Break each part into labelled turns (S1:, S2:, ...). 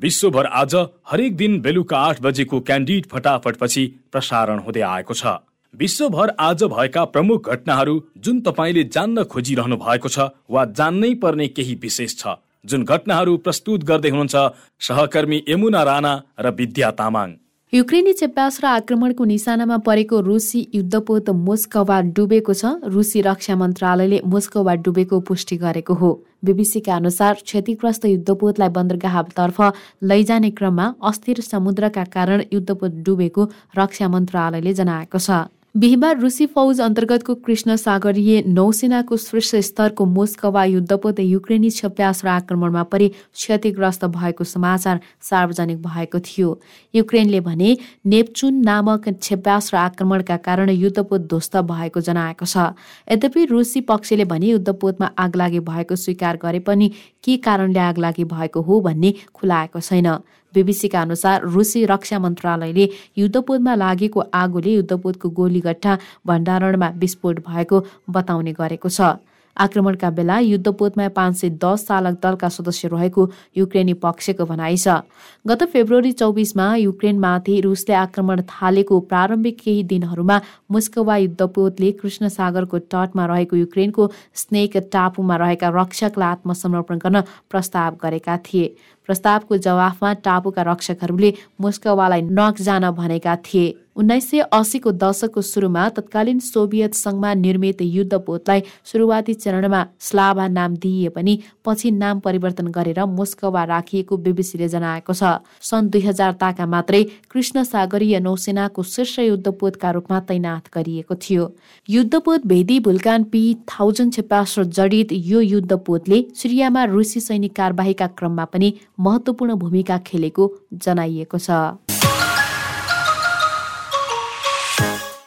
S1: विश्वभर आज हरेक दिन बेलुका आठ बजेको क्यान्डिड फटाफटपछि प्रसारण हुँदै आएको छ। विश्वभर आज भएका प्रमुख घटनाहरू जुन तपाईँले जान्न खोजिरहनु भएको छ वा जान्नै पर्ने केही विशेष छ जुन घटनाहरू प्रस्तुत गर्दै हुनुहुन्छ सहकर्मी यमुना राणा र विद्या तामाङ।
S2: युक्रेनी चेप्यास र आक्रमणको निशानामा परेको रुसी युद्धपोत मोस्कवा डुबेको छ। रुसी रक्षा मन्त्रालयले मोस्कवा डुबेको पुष्टि गरेको हो। बीबीसीका अनुसार क्षतिग्रस्त युद्धपोतलाई बन्दरगाहतर्फ लैजाने क्रममा अस्थिर समुद्रका कारण युद्धपोत डुबेको रक्षा मन्त्रालयले जनाएको छ। बिहिबार रुसी फौज अन्तर्गतको कृष्ण सागरीय नौसेनाको शीर्ष स्तरको मोस्कवा युद्धपोत युक्रेनी क्षप्यास्त्र आक्रमणमा परि क्षतिग्रस्त भएको समाचार सार्वजनिक भएको थियो। युक्रेनले भने नेप्चुन नामक क्षेप्यास्त्र आक्रमणका कारण युद्धपोत ध्वस्त भएको जनाएको छ। यद्यपि रुसी पक्षले भने युद्धपोतमा आगलागी भएको स्वीकार गरे पनि के कारणले आगलागी भएको हो भन्ने खुलाएको छैन। बीबीसीका अनुसार रुसी रक्षा मन्त्रालयले युद्धपोतमा लागेको आगोले युद्धपोतको गोलीगट्टा भण्डारणमा विस्फोट भएको बताउने गरेको छ। आक्रमणका बेला युद्धपोतमा पाँच सय दस चालक दलका सदस्य रहेको युक्रेनी पक्षको भनाइ छ। गत फेब्रुअरी चौबिसमा युक्रेनमाथि रुसले आक्रमण थालेको प्रारम्भिक केही दिनहरूमा मुस्कवा युद्धपोतले कृष्ण सागरको तटमा रहेको युक्रेनको स्नेक टापुमा रहेका रक्षकलाई आत्मसमर्पण गर्न प्रस्ताव गरेका थिए। प्रस्तावको जवाफमा टापुका रक्षकहरूले मुस्कवालाई नक जान भनेका थिए। उन्नाइस सय अस्सीको दशकको सुरुमा तत्कालीन सोभियत सङ्घमा निर्मित युद्धपोतलाई सुरुवाती चरणमा स्लाभा नाम दिइए पनि पछि नाम परिवर्तन गरेर मोस्कवा राखिएको बिबिसीले जनाएको छ। सन् दुई हजार ताका मात्रै कृष्ण सागरीय नौसेनाको शीर्ष युद्धपोतका रूपमा तैनात गरिएको थियो। युद्धपोत भेदी भुल्कान पी थाउजन्ड क्षेपास्त्र जडित यो युद्धपोतले सिरियामा रुसी सैनिक कारबाहीका क्रममा पनि महत्वपूर्ण भूमिका खेलेको जनाइएको छ।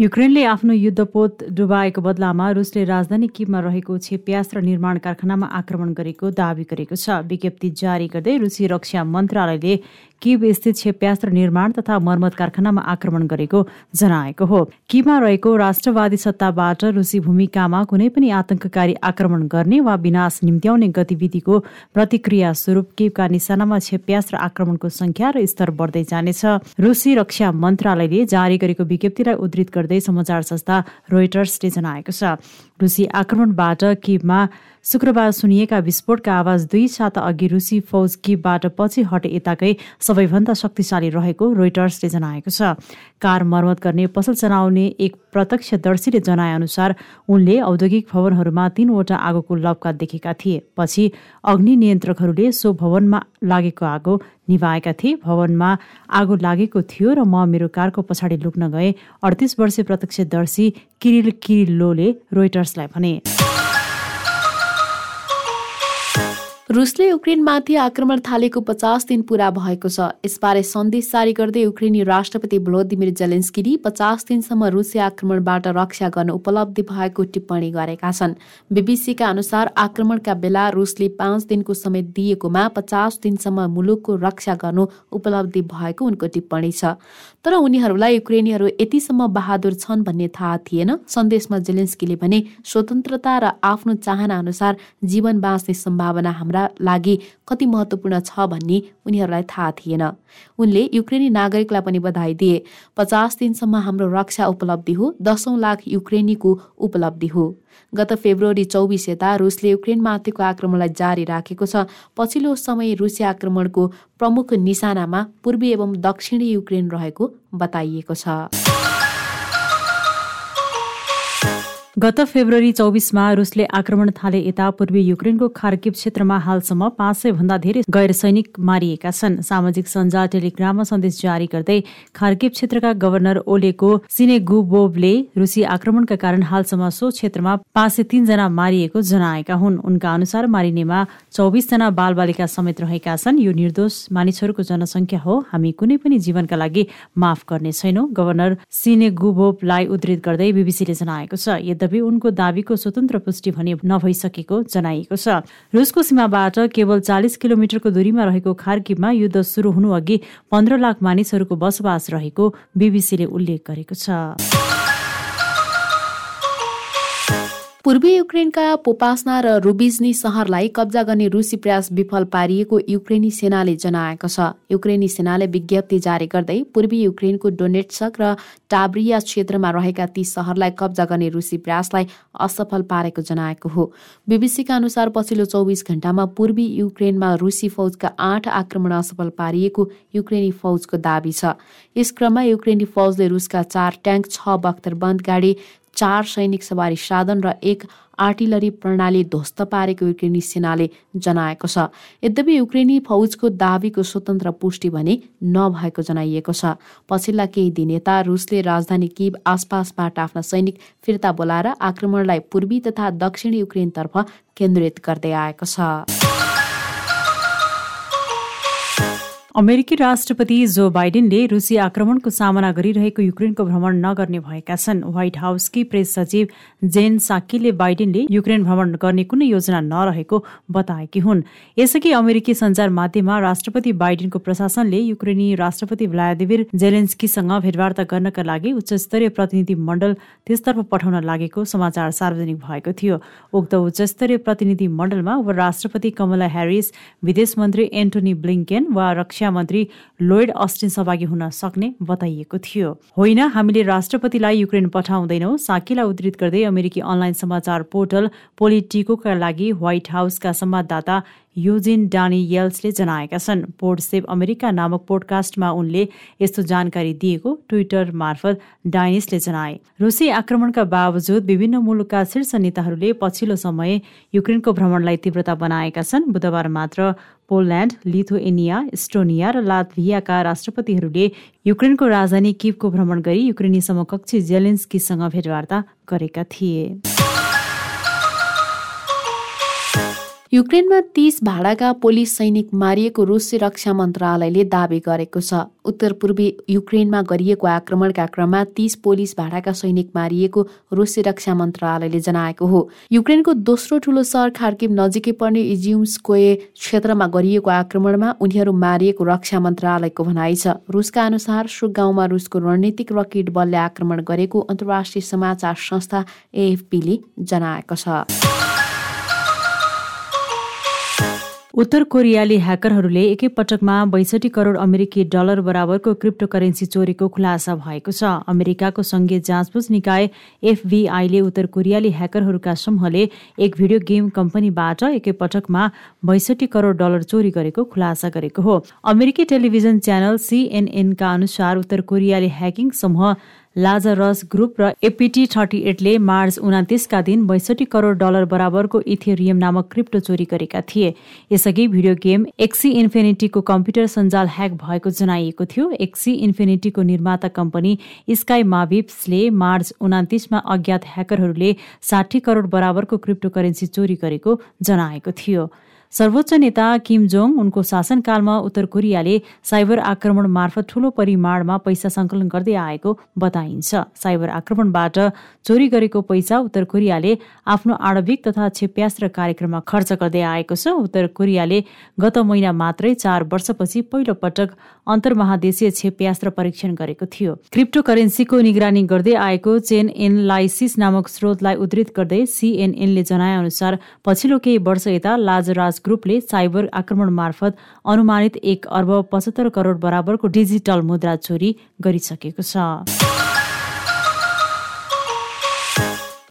S3: युक्रेनले आफ्नो युद्धपोत डुबाएको बदलामा रुसले राजधानी किममा रहेको क्षेप्यास्त्र निर्माण कारखानामा आक्रमण गरेको दावी गरेको छ। विज्ञप्ति जारी गर्दै रुसी रक्षा मन्त्रालयले किब स्थित क्षेप्यास्त्र निर्माण तथा मर्मत कारखानामा आक्रमण गरेको जनाएको हो। किबमा रहेको राष्ट्रवादी सत्ताबाट रुसी भूमिकामा कुनै पनि आतंककारी आक्रमण गर्ने वा विनाश निम्त्याउने गतिविधिको प्रतिक्रिया स्वरूप किबका निशानामा क्षेप्यास्त्र आक्रमणको संख्या र स्तर बढ्दै जानेछ। रुसी रक्षा मन्त्रालयले जारी गरेको विज्ञप्तिलाई उद्धृत गर्दै समाचार संस्था रोइटर्सले जनाएको छ। रुसी आक्रमणबाट किबमा शुक्रबार सुनिएका विस्फोटका आवाज दुई साता अघि रुसी फौज किबबाट पछि हटे यताकै सबैभन्दा शक्तिशाली रहेको रोइटर्सले जनाएको छ। कार मर्मत गर्ने पसल चलाउने एक प्रत्यक्षदर्शीले जनाए अनुसार उनले औद्योगिक भवनहरूमा तीनवटा आगोको लपका देखेका थिए। पछि अग्नि नियन्त्रकहरूले सो भवनमा लागेको आगो निभाएका थिए। भवनमा आगो लागेको थियो र म मेरो कारको पछाडि लुक्न गए। अडतिस वर्षीय प्रत्यक्षदर्शी किरिल किरिल्लोले रोइटर्सलाई भने।
S2: रुसले युक्रेनमाथि आक्रमण थालेको पचास दिन पूरा भएको छ। यसबारे सन्देश जारी गर्दै युक्रेनी राष्ट्रपति भ्लोदिमिर जेलेन्स्कीले पचास दिनसम्म रुसी आक्रमणबाट रक्षा गर्न उपलब्धि भएको टिप्पणी गरेका छन्। बीबीसीका अनुसार आक्रमणका बेला रुसले पाँच दिनको समय दिएकोमा पचास दिनसम्म मुलुकको रक्षा गर्नु उपलब्धि भएको उनको टिप्पणी छ। तर उनीहरूलाई युक्रेनीहरू यतिसम्म बहादुर छन् भन्ने थाहा थिएन। सन्देशमा जेलेन्स्कीले भने स्वतन्त्रता र आफ्नो चाहना अनुसार जीवन बाँच्ने सम्भावना हाम्रा लागि कति महत्त्वपूर्ण छ भन्ने उनीहरूलाई थाहा थिएन। उनले युक्रेनी नागरिकलाई पनि बधाई दिए। पचास दिनसम्म हाम्रो रक्षा उपलब्धि हो दसौँ लाख युक्रेनीको उपलब्धि हो। गत फेब्रुअरी चौबिस यता रुसले युक्रेनमाथिको आक्रमणलाई जारी राखेको छ। पछिल्लो समय रुसी आक्रमणको प्रमुख निशानामा पूर्वी एवं दक्षिणी युक्रेन रहेको बताइएको छ।
S3: गत फेब्रुअरी चौबिसमा रुसले आक्रमण थाले यता पूर्वी युक्रेनको खार्किब क्षेत्रमा हालसम्म पाँच सय भन्दा धेरै गैर सैनिक मारिएका छन्। सामाजिक सञ्जाल टेलिग्राममा सन्देश जारी गर्दै खार्किब क्षेत्रका गभर्नर ओलेको सिनेगुबोभले रुसी आक्रमणका कारण हालसम्म सो क्षेत्रमा पाँच सय तीनजना मारिएको जनाएका हुन्। उनका अनुसार मारिनेमा चौबिसजना बालबालिका समेत रहेका छन्। यो निर्दोष मानिसहरूको जनसङ्ख्या हो। हामी कुनै पनि जीवनका लागि माफ गर्ने छैनौं गभर्नर सिनेगुबोभलाई उद्धृत गर्दै बीबीसीले जनाएको छ। यद्यपि उनको दावीको स्वतन्त्र पुष्टि भने नभइसकेको जनाइएको छ। रुसको सीमाबाट केवल चालिस किलोमिटरको दूरीमा रहेको खार्किबमा युद्ध सुरु हुनु अघि पन्ध्र लाख मानिसहरूको बसोबास रहेको बीबीसीले उल्लेख गरेको छ।
S2: पूर्वी युक्रेनका पोपास्ना र रुबिजनी सहरलाई कब्जा गर्ने रुसी प्रयास विफल पारिएको युक्रेनी सेनाले जनाएको छ। युक्रेनी सेनाले विज्ञप्ति जारी गर्दै पूर्वी युक्रेनको डोनेट्सक र टाब्रिया क्षेत्रमा रहेका ती सहरलाई कब्जा गर्ने रुसी प्रयासलाई असफल पारेको जनाएको हो। बीबीसीका अनुसार पछिल्लो चौबिस घण्टामा पूर्वी युक्रेनमा रुसी फौजका आठ आक्रमण असफल पारिएको युक्रेनी फौजको दावी छ। यस क्रममा युक्रेनी फौजले रुसका चार ट्याङ्क छ बख्तरबन्द गाडी चार सैनिक सवारी साधन र एक आर्टिलरी प्रणाली ध्वस्त पारेको युक्रेनी सेनाले जनाएको छ। यद्यपि युक्रेनी फौजको दावीको स्वतन्त्र पुष्टि भने नभएको जनाइएको छ। पछिल्ला केही दिन यता रुसले राजधानी किब आसपासबाट आफ्ना सैनिक फिर्ता बोलाएर आक्रमणलाई पूर्वी तथा दक्षिणी युक्रेनतर्फ केन्द्रित गर्दै आएको छ।
S3: अमेरिकी राष्ट्रपति जो बाइडेनले रुसी आक्रमणको सामना गरिरहेको युक्रेनको भ्रमण नगर्ने भएका छन्। व्हाइट हाउसकी प्रेस सचिव जेन साकीले बाइडेनले युक्रेन भ्रमण गर्ने कुनै योजना नरहेको बताएकी हुन्। यसअघि अमेरिकी सञ्चार माध्यममा राष्ट्रपति बाइडेनको प्रशासनले युक्रेनी राष्ट्रपति भ्लादिमिर जेलेन्स्कीसँग भेटवार्ता गर्नका लागि उच्चस्तरीय प्रतिनिधि मण्डल त्यसतर्फ पठाउन लागेको समाचार सार्वजनिक भएको थियो। उक्त उच्चस्तरीय प्रतिनिधि मण्डलमा उपराष्ट्रपति कमला ह्यारिस विदेश मन्त्री एन्टोनी ब्लिङ्केन वा रक्षा रक्षा मन्त्री लोइड अस्टिन सहभागी हुन सक्ने बताइएको थियो। होइन हामीले राष्ट्रपतिलाई युक्रेन पठाउँदैनौ साकीलाई उद्धृत गर्दै अमेरिकी अनलाइन समाचार पोर्टल पोलिटिकोका लागि व्हाइट हाउसका संवाददाता युजिन डानी यल्सले जनाएका छन्। पोर्ट सेभ अमेरिका नामक पोडकास्टमा उनले यस्तो जानकारी दिएको ट्विटर मार्फत डाइनिसले जनाए। रुसी आक्रमणका बावजुद विभिन्न मुलुकका शीर्ष नेताहरूले पछिल्लो समय युक्रेनको भ्रमणलाई तीव्रता बनाएका छन्। बुधबार मात्र पोल्याण्ड लिथुएनिया इस्टोनिया र लातभियाका राष्ट्रपतिहरूले युक्रेनको राजधानी किपको भ्रमण गरी युक्रेनी समकक्षी जेलेन्स्कीसँग भेटवार्ता गरेका थिए।
S2: युक्रेनमा तीस भाडाका पोलिस सैनिक मारिएको रुसी रक्षा मन्त्रालयले दावी गरेको छ। उत्तर पूर्वी युक्रेनमा गरिएको आक्रमणका क्रममा तीस पोलिस भाडाका सैनिक मारिएको रुसी रक्षा मन्त्रालयले जनाएको हो। युक्रेनको दोस्रो ठूलो सहर खार्किब नजिकै पर्ने इजिउम्सकोए क्षेत्रमा गरिएको आक्रमणमा उनीहरू मारिएको रक्षा मन्त्रालयको भनाइ छ। रुसका अनुसार सो गाउँमा रुसको रणनीतिक रकेट बलले आक्रमण गरेको अन्तर्राष्ट्रिय समाचार संस्था एएफपीले जनाएको छ।
S3: उत्तर कोरियाली ह्याकरहरूले एकैपटकमा बैसठी करोड अमेरिकी डलर बराबरको क्रिप्टो करेन्सी चोरीको खुलासा भएको छ। अमेरिकाको संघीय जाँचबुझ निकाय एफबीआईले उत्तर कोरियाली ह्याकरहरूका समूहले एक भिडियो गेम कम्पनीबाट एकैपटकमा बैसठी करोड डलर चोरी गरेको खुलासा गरेको हो। अमेरिकी टेलिभिजन च्यानल सिएनएनका अनुसार उत्तर कोरियाली ह्याकिङ समूह लाजरस ग्रुप र एपिटी थर्टी एटले मार्च उनातिसका दिन बैसठी करोड डलर बराबरको इथेरियम नामक क्रिप्टो चोरी गरेका थिए। यसअघि भिडियो गेम एक्सी इन्फिनिटीको कम्प्युटर सञ्जाल ह्याक भएको जनाइएको थियो। एक्सी इन्फिनिटीको निर्माता कम्पनी स्काई माभिप्सले मार्च उनातिसमा अज्ञात ह्याकरहरूले साठी करोड बराबरको क्रिप्टो करेन्सी चोरी गरेको जनाएको थियो। सर्वोच्च नेता किम जोङ उनको शासनकालमा उत्तर कोरियाले साइबर आक्रमण मार्फत ठूलो परिमाणमा पैसा सङ्कलन गर्दै आएको बताइन्छ। साइबर आक्रमणबाट चोरी गरेको पैसा उत्तर कोरियाले आफ्नो आणविक तथा क्षेप्यास्त्र कार्यक्रममा खर्च गर्दै आएको छ। उत्तर कोरियाले गत महिना मात्रै चार वर्षपछि पहिलो पटक अन्तर्महादेशीय क्षेप्यास्त्र परीक्षण गरेको थियो। क्रिप्टो करेन्सीको निगरानी गर्दै आएको चेन एनलाइसिस नामक स्रोतलाई उद्धृत गर्दै सिएनएनले जनाए अनुसार पछिल्लो केही वर्ष यता लाजराज ग्रुपले साइबर आक्रमण मार्फत अनुमानित एक अर्ब पचहत्तर करोड बराबरको डिजिटल मुद्रा चोरी गरिसकेको छ।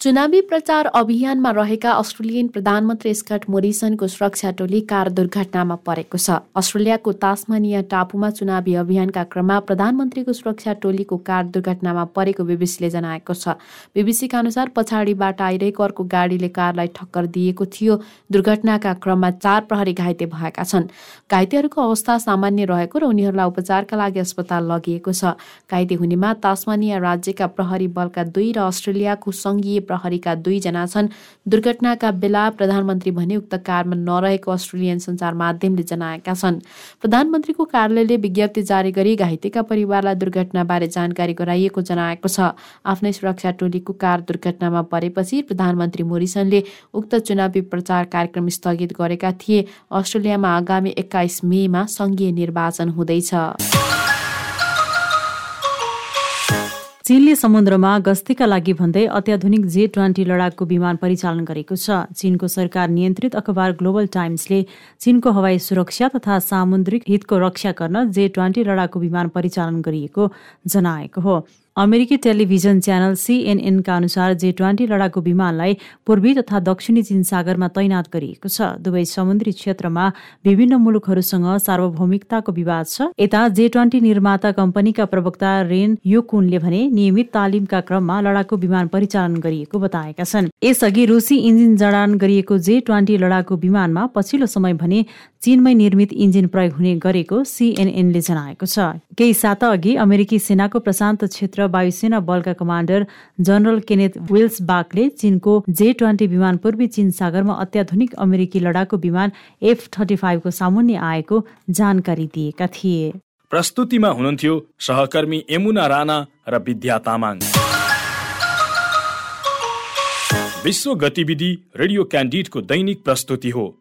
S2: चुनावी प्रचार अभियानमा रहेका अस्ट्रेलियन प्रधानमन्त्री स्कट मोरिसनको सुरक्षा टोली कार दुर्घटनामा परेको छ। अस्ट्रेलियाको तास्मानिया टापुमा चुनावी अभियानका क्रममा प्रधानमन्त्रीको सुरक्षा टोलीको कार दुर्घटनामा परेको बीबीसीले जनाएको छ। बीबीसीका अनुसार पछाडिबाट आइरहेको अर्को गाडीले कारलाई ठक्कर दिएको थियो। दुर्घटनाका क्रममा चार प्रहरी घाइते भएका छन्। घाइतेहरूको अवस्था सामान्य रहेको र उनीहरूलाई उपचारका लागि अस्पताल लगिएको छ। घाइते हुनेमा तास्मानिया राज्यका प्रहरी बलका दुई र अस्ट्रेलियाको सङ्घीय प्रहरीका दुईजना छन्। दुर्घटनाका बेला प्रधानमन्त्री भने उक्त कारमा नरहेको अस्ट्रेलियन सञ्चार माध्यमले जनाएका छन्। प्रधानमन्त्रीको कार्यालयले विज्ञप्ति जारी गरी घाइतेका परिवारलाई दुर्घटनाबारे जानकारी गराइएको जनाएको छ। आफ्नै सुरक्षा टोलीको कार दुर्घटनामा परेपछि प्रधानमन्त्री मोरिसनले उक्त चुनावी प्रचार कार्यक्रम स्थगित गरेका थिए। अस्ट्रेलियामा आगामी एक्काइस मेमा सङ्घीय निर्वाचन हुँदैछ।
S3: चीनले समुद्रमा गस्तीका लागि भन्दै अत्याधुनिक जे ट्वेन्टी लडाकु विमान परिचालन गरेको छ। चीनको सरकार नियन्त्रित अखबार ग्लोबल टाइम्सले चीनको हवाई सुरक्षा तथा सामुद्रिक हितको रक्षा गर्न जे ट्वेन्टी लडाकु विमान परिचालन गरिएको जनाएको हो। अमेरिकी टेलिभिजन च्यानल सिएनएनका अनुसार जे ट्वेन्टी लडाकु विमानलाई पूर्वी तथा दक्षिणी चीन सागरमा तैनात गरिएको छ। दुवै समुद्री क्षेत्रमा विभिन्न मुलुकहरूसँग सार्वभौमिकताको विवाद छ। यता जे ट्वेन्टी निर्माता कम्पनीका प्रवक्ता रेन योकुनले भने नियमित तालिमका क्रममा लडाकु विमान परिचालन गरिएको बताएका छन्। यसअघि रुसी इन्जिन जडान गरिएको जे ट्वेन्टी लडाकु विमानमा पछिल्लो समय भने चीनमै निर्मित इन्जिन प्रयोग हुने गरेको सिएनएनले जनाएको छ। केही साता अघि अमेरिकी सेनाको प्रशान्त क्षेत्र वायुसेना बलका कमान्डर जनरल केनेथ विल्स बाकले चीनको जे ट्वेन्टी विमान पूर्वी चीन सागरमा अत्याधुनिक अमेरिकी लडाकु विमान एफ थर्टी फाइभको सामुन्य आएको जानकारी दिएका थिए।
S1: प्रस्तुतिमा हुनुहुन्थ्यो सहकर्मी यमुना राणा र विद्या तामाङ। विश्व गतिविधि रेडियो क्यान्डिडको दैनिक प्रस्तुति हो।